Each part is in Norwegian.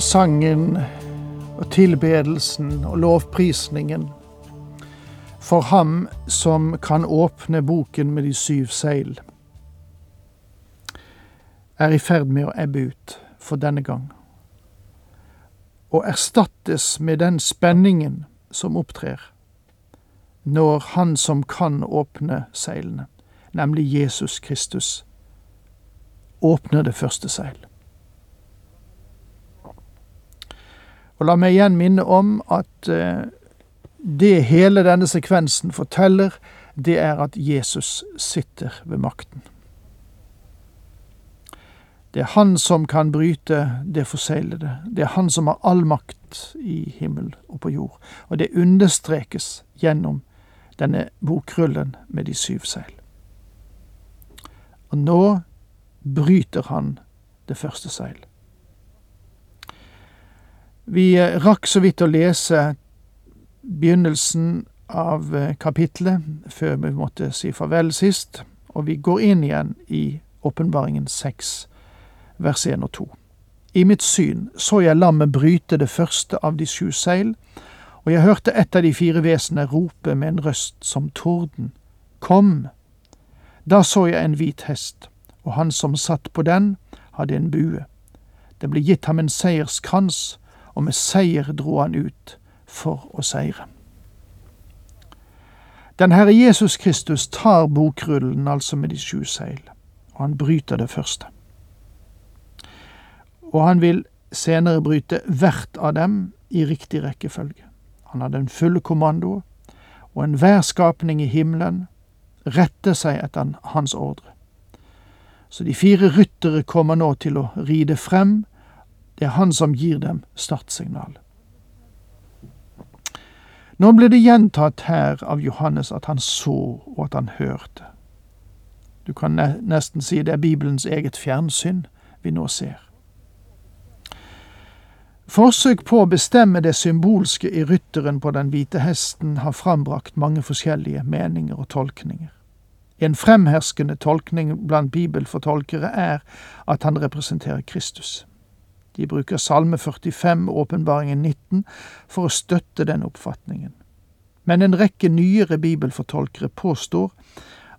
Sangen og tilbedelsen og lovprisningen for ham som kan åpne boken med de syv seil, er i ferd med å ebbe ut for denne gang, og erstattes med den spenningen som opptrer når Han som kan åpne seilene, nemlig Jesus Kristus, åpner det første seil. Og la meg igjen minne om at eh, det hele denne sekvensen forteller, det er at Jesus sitter ved makten. Det er han som kan bryte det forseglede. Det er han som har all makt i himmel og på jord. Og det understrekes gjennom denne bokrullen med de syv seil. Og nå bryter han det første seil. Vi eh, rakk så vidt å lese begynnelsen av eh, kapitlet før vi måtte si farvel sist, og vi går inn igjen i Åpenbaringen 6, vers 1 og 2. I mitt syn så jeg lammet bryte det første av de sju seil, og jeg hørte et av de fire vesener rope med en røst som torden. Kom! Da så jeg en hvit hest, og han som satt på den, hadde en bue. Det ble gitt ham en seierskrans, og med seier dro han ut for å seire. Den Herre Jesus Kristus tar bokrullen, altså med de sju seil, og han bryter det første. Og han vil senere bryte hvert av dem i riktig rekkefølge. Han har den fulle kommando, og enhver skapning i himmelen retter seg etter hans ordre. Så de fire ryttere kommer nå til å ride frem det er han som gir dem startsignal. Nå blir det gjentatt her av Johannes at han så og at han hørte. Du kan nesten si det er Bibelens eget fjernsyn vi nå ser. Forsøk på å bestemme det symbolske i rytteren på den hvite hesten har frambrakt mange forskjellige meninger og tolkninger. En fremherskende tolkning blant bibelfortolkere er at han representerer Kristus. De bruker Salme 45 og Åpenbaringen 19 for å støtte den oppfatningen. Men en rekke nyere bibelfortolkere påstår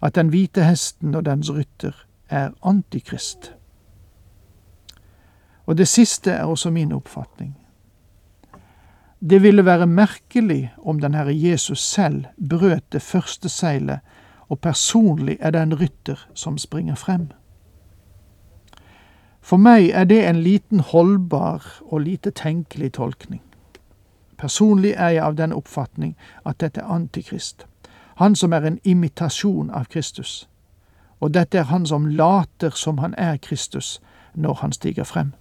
at den hvite hesten og dens rytter er antikrist. Og det siste er også min oppfatning. Det ville være merkelig om den Herre Jesus selv brøt det første seilet og personlig er den rytter som springer frem. For meg er det en liten holdbar og lite tenkelig tolkning. Personlig er jeg av den oppfatning at dette er Antikrist, han som er en imitasjon av Kristus, og dette er han som later som han er Kristus når han stiger frem.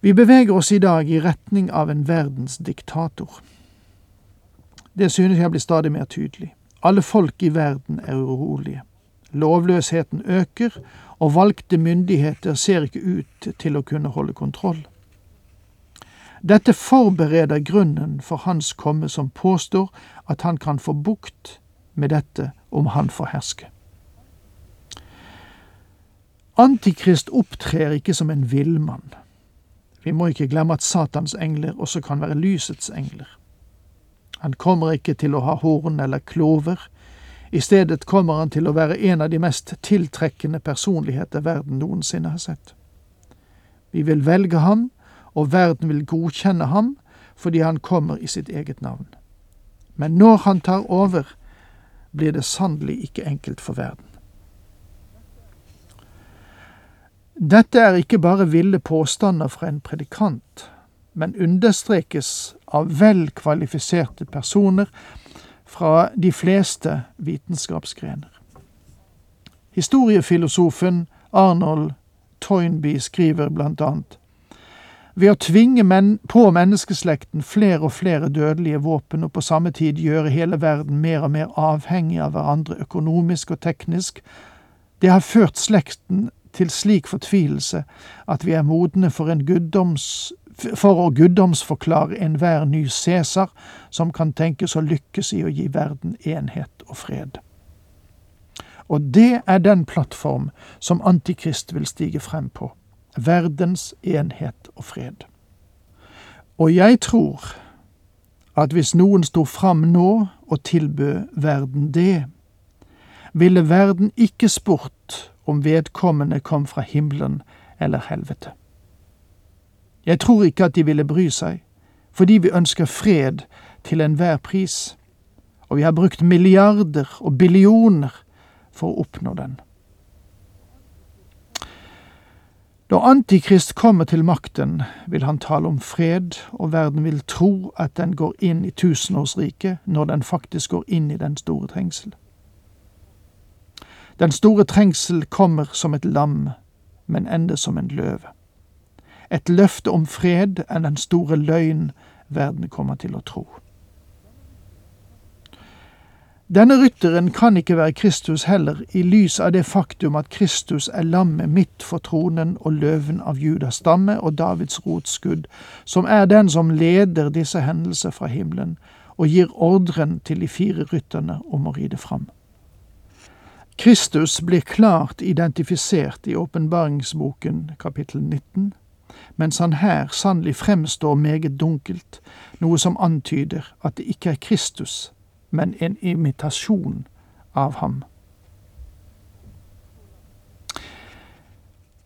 Vi beveger oss i dag i retning av en verdens diktator. Det synes jeg blir stadig mer tydelig. Alle folk i verden er urolige. Lovløsheten øker, og valgte myndigheter ser ikke ut til å kunne holde kontroll. Dette forbereder grunnen for hans komme, som påstår at han kan få bukt med dette om han får herske. Antikrist opptrer ikke som en villmann. Vi må ikke glemme at Satans engler også kan være lysets engler. Han kommer ikke til å ha horn eller klover, i stedet kommer han til å være en av de mest tiltrekkende personligheter verden noensinne har sett. Vi vil velge ham, og verden vil godkjenne ham fordi han kommer i sitt eget navn. Men når han tar over, blir det sannelig ikke enkelt for verden. Dette er ikke bare ville påstander fra en predikant, men understrekes av vel kvalifiserte personer fra de fleste vitenskapsgrener. Historiefilosofen Arnold Toynbee skriver blant annet ved å tvinge men på menneskeslekten flere og flere dødelige våpen og på samme tid gjøre hele verden mer og mer avhengig av hverandre økonomisk og teknisk, det har ført slekten til slik fortvilelse at vi er modne for, en guddoms, for å guddomsforklare enhver ny Cæsar som kan tenkes å lykkes i å gi verden enhet og fred. Og det er den plattform som Antikrist vil stige frem på verdens enhet og fred. Og jeg tror at hvis noen sto fram nå og tilbød verden det, ville verden ikke spurt om vedkommende kom fra himmelen eller helvete. Jeg tror ikke at de ville bry seg, fordi vi ønsker fred til enhver pris, og vi har brukt milliarder og billioner for å oppnå den. Når Antikrist kommer til makten, vil han tale om fred, og verden vil tro at den går inn i tusenårsriket når den faktisk går inn i den store trengsel. Den store trengsel kommer som et lam, men ender som en løve. Et løfte om fred er den store løgn verden kommer til å tro. Denne rytteren kan ikke være Kristus heller, i lys av det faktum at Kristus er lammet midt for tronen og løven av Judas stamme og Davids rotskudd, som er den som leder disse hendelser fra himmelen og gir ordren til de fire rytterne om å ride fram. Kristus blir klart identifisert i åpenbaringsboken kapittel 19, mens han her sannelig fremstår meget dunkelt, noe som antyder at det ikke er Kristus men en imitasjon av ham.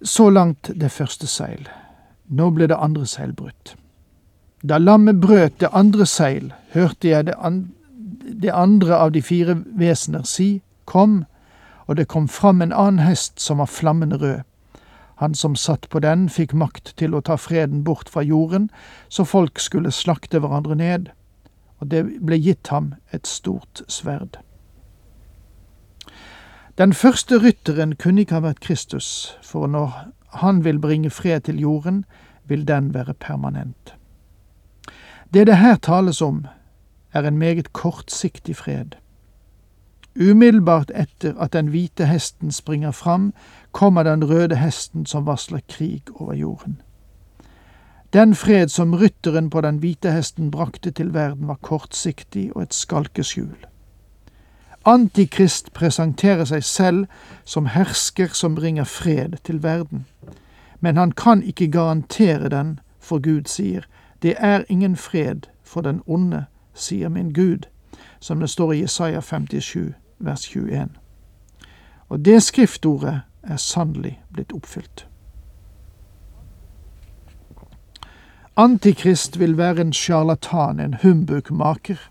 Så langt det første seil. Nå ble det andre seil brutt. Da lammet brøt det andre seil, hørte jeg det, an det andre av de fire vesener si, Kom, og det kom fram en annen hest som var flammende rød. Han som satt på den, fikk makt til å ta freden bort fra jorden, så folk skulle slakte hverandre ned og det ble gitt ham et stort sverd. Den første rytteren kunne ikke ha vært Kristus, for når han vil bringe fred til jorden, vil den være permanent. Det det her tales om, er en meget kortsiktig fred. Umiddelbart etter at den hvite hesten springer fram, kommer den røde hesten som varsler krig over jorden. Den fred som rytteren på den hvite hesten brakte til verden, var kortsiktig og et skalkeskjul. Antikrist presenterer seg selv som hersker som bringer fred til verden. Men han kan ikke garantere den, for Gud sier, det er ingen fred for den onde, sier min Gud, som det står i Jesaja 57, vers 21. Og det skriftordet er sannelig blitt oppfylt. Antikrist vil være en sjarlatan, en humbugmaker.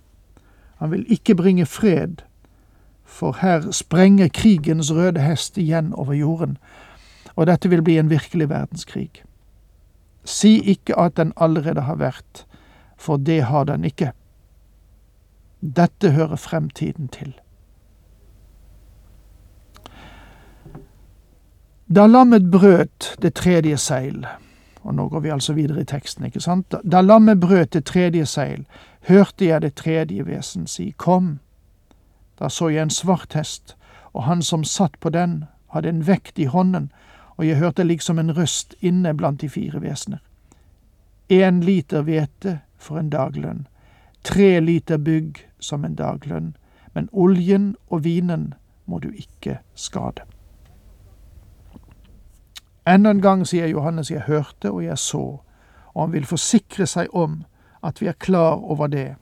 Han vil ikke bringe fred, for her sprenger krigens røde hest igjen over jorden, og dette vil bli en virkelig verdenskrig. Si ikke at den allerede har vært, for det har den ikke. Dette hører fremtiden til. Da lammet brøt det tredje seil, og nå går vi altså videre i teksten, ikke sant. Da lammet brøt det tredje seil, hørte jeg det tredje vesen si, Kom. Da så jeg en svart hest, og han som satt på den, hadde en vekt i hånden, og jeg hørte liksom en røst inne blant de fire vesener. Én liter hvete for en daglønn, tre liter bygg som en daglønn, men oljen og vinen må du ikke skade. Enda en gang sier Johannes, jeg hørte og jeg så, og han vil forsikre seg om at vi er klar over det,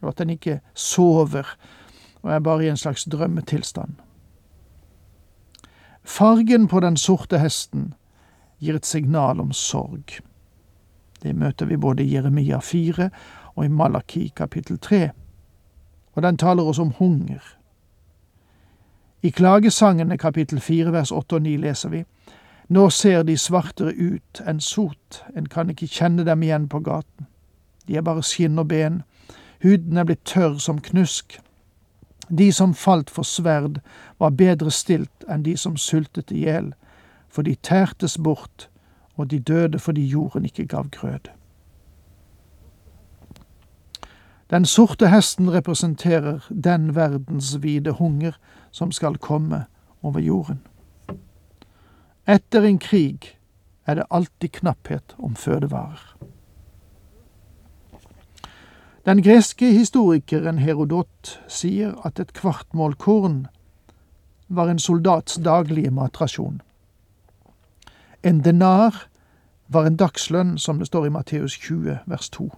og at han ikke sover og er bare i en slags drømmetilstand. Fargen på den sorte hesten gir et signal om sorg. Det møter vi både i Jeremia 4 og i Malaki kapittel 3, og den taler oss om hunger. I Klagesangene kapittel 4 vers 8 og 9 leser vi nå ser de svartere ut enn sot, en kan ikke kjenne dem igjen på gaten. De er bare skinn og ben, huden er blitt tørr som knusk. De som falt for sverd, var bedre stilt enn de som sultet i hjel, for de tærtes bort, og de døde fordi jorden ikke gav grød. Den sorte hesten representerer den verdensvide hunger som skal komme over jorden. Etter en krig er det alltid knapphet om fødevarer. Den greske historikeren Herodot sier at et kvart mål korn var en soldats daglige matrasjon. En denar var en dagslønn, som det står i Matteus 20, vers 2.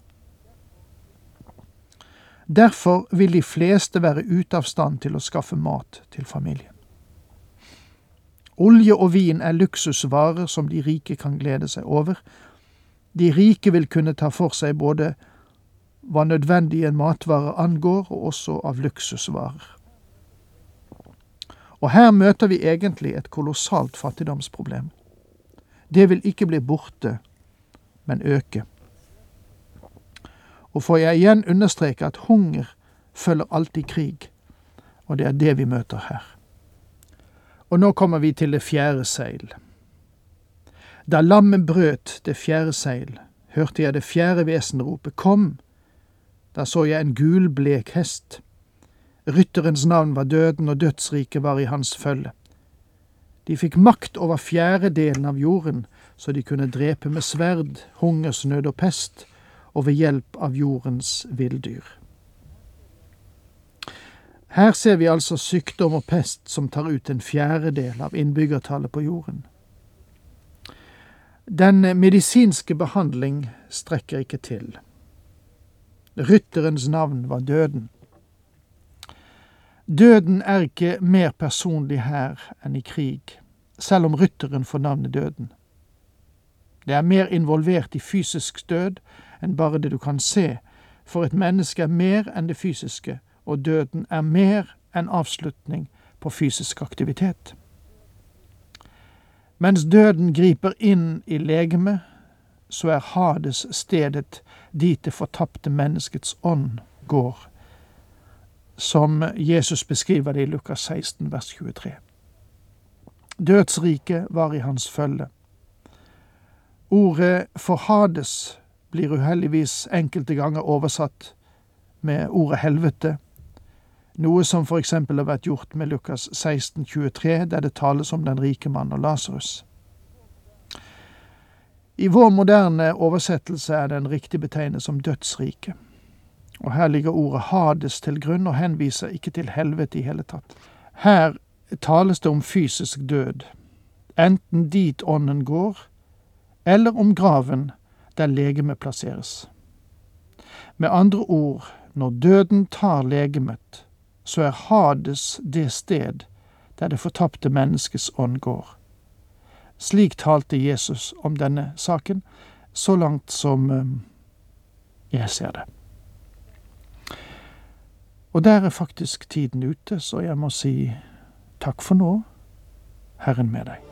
Derfor vil de fleste være ute av stand til å skaffe mat til familien. Olje og vin er luksusvarer som de rike kan glede seg over. De rike vil kunne ta for seg både hva nødvendige matvarer angår, og også av luksusvarer. Og her møter vi egentlig et kolossalt fattigdomsproblem. Det vil ikke bli borte, men øke. Og får jeg igjen understreke at hunger følger alltid krig, og det er det vi møter her. Og nå kommer vi til det fjerde seil. Da lammet brøt det fjerde seil, hørte jeg det fjerde vesen rope Kom! Da så jeg en gul, blek hest. Rytterens navn var Døden, og dødsriket var i hans følge. De fikk makt over fjerdedelen av jorden, så de kunne drepe med sverd, hungersnød og pest, og ved hjelp av jordens villdyr. Her ser vi altså sykdom og pest som tar ut en fjerdedel av innbyggertallet på jorden. Den medisinske behandling strekker ikke til. Rytterens navn var døden. Døden er ikke mer personlig her enn i krig, selv om rytteren får navnet Døden. Det er mer involvert i fysisk død enn bare det du kan se, for et menneske er mer enn det fysiske, og døden er mer enn avslutning på fysisk aktivitet. Mens døden griper inn i legemet, så er Hades stedet dit det fortapte menneskets ånd går, som Jesus beskriver det i Lukas 16, vers 23. Dødsriket var i hans følge. Ordet for Hades blir uheldigvis enkelte ganger oversatt med ordet helvete, noe som for eksempel har vært gjort med Lukas 16, 23, der det tales om den rike mann og Lasarus. I vår moderne oversettelse er den riktig betegnet som dødsriket. Og her ligger ordet Hades til grunn, og henviser ikke til helvete i hele tatt. Her tales det om fysisk død, enten dit ånden går, eller om graven der legemet plasseres. Med andre ord, når døden tar legemet, så er Hades det sted der det fortapte menneskets ånd går. Slik talte Jesus om denne saken, så langt som eh, jeg ser det. Og der er faktisk tiden ute, så jeg må si takk for nå, Herren med deg.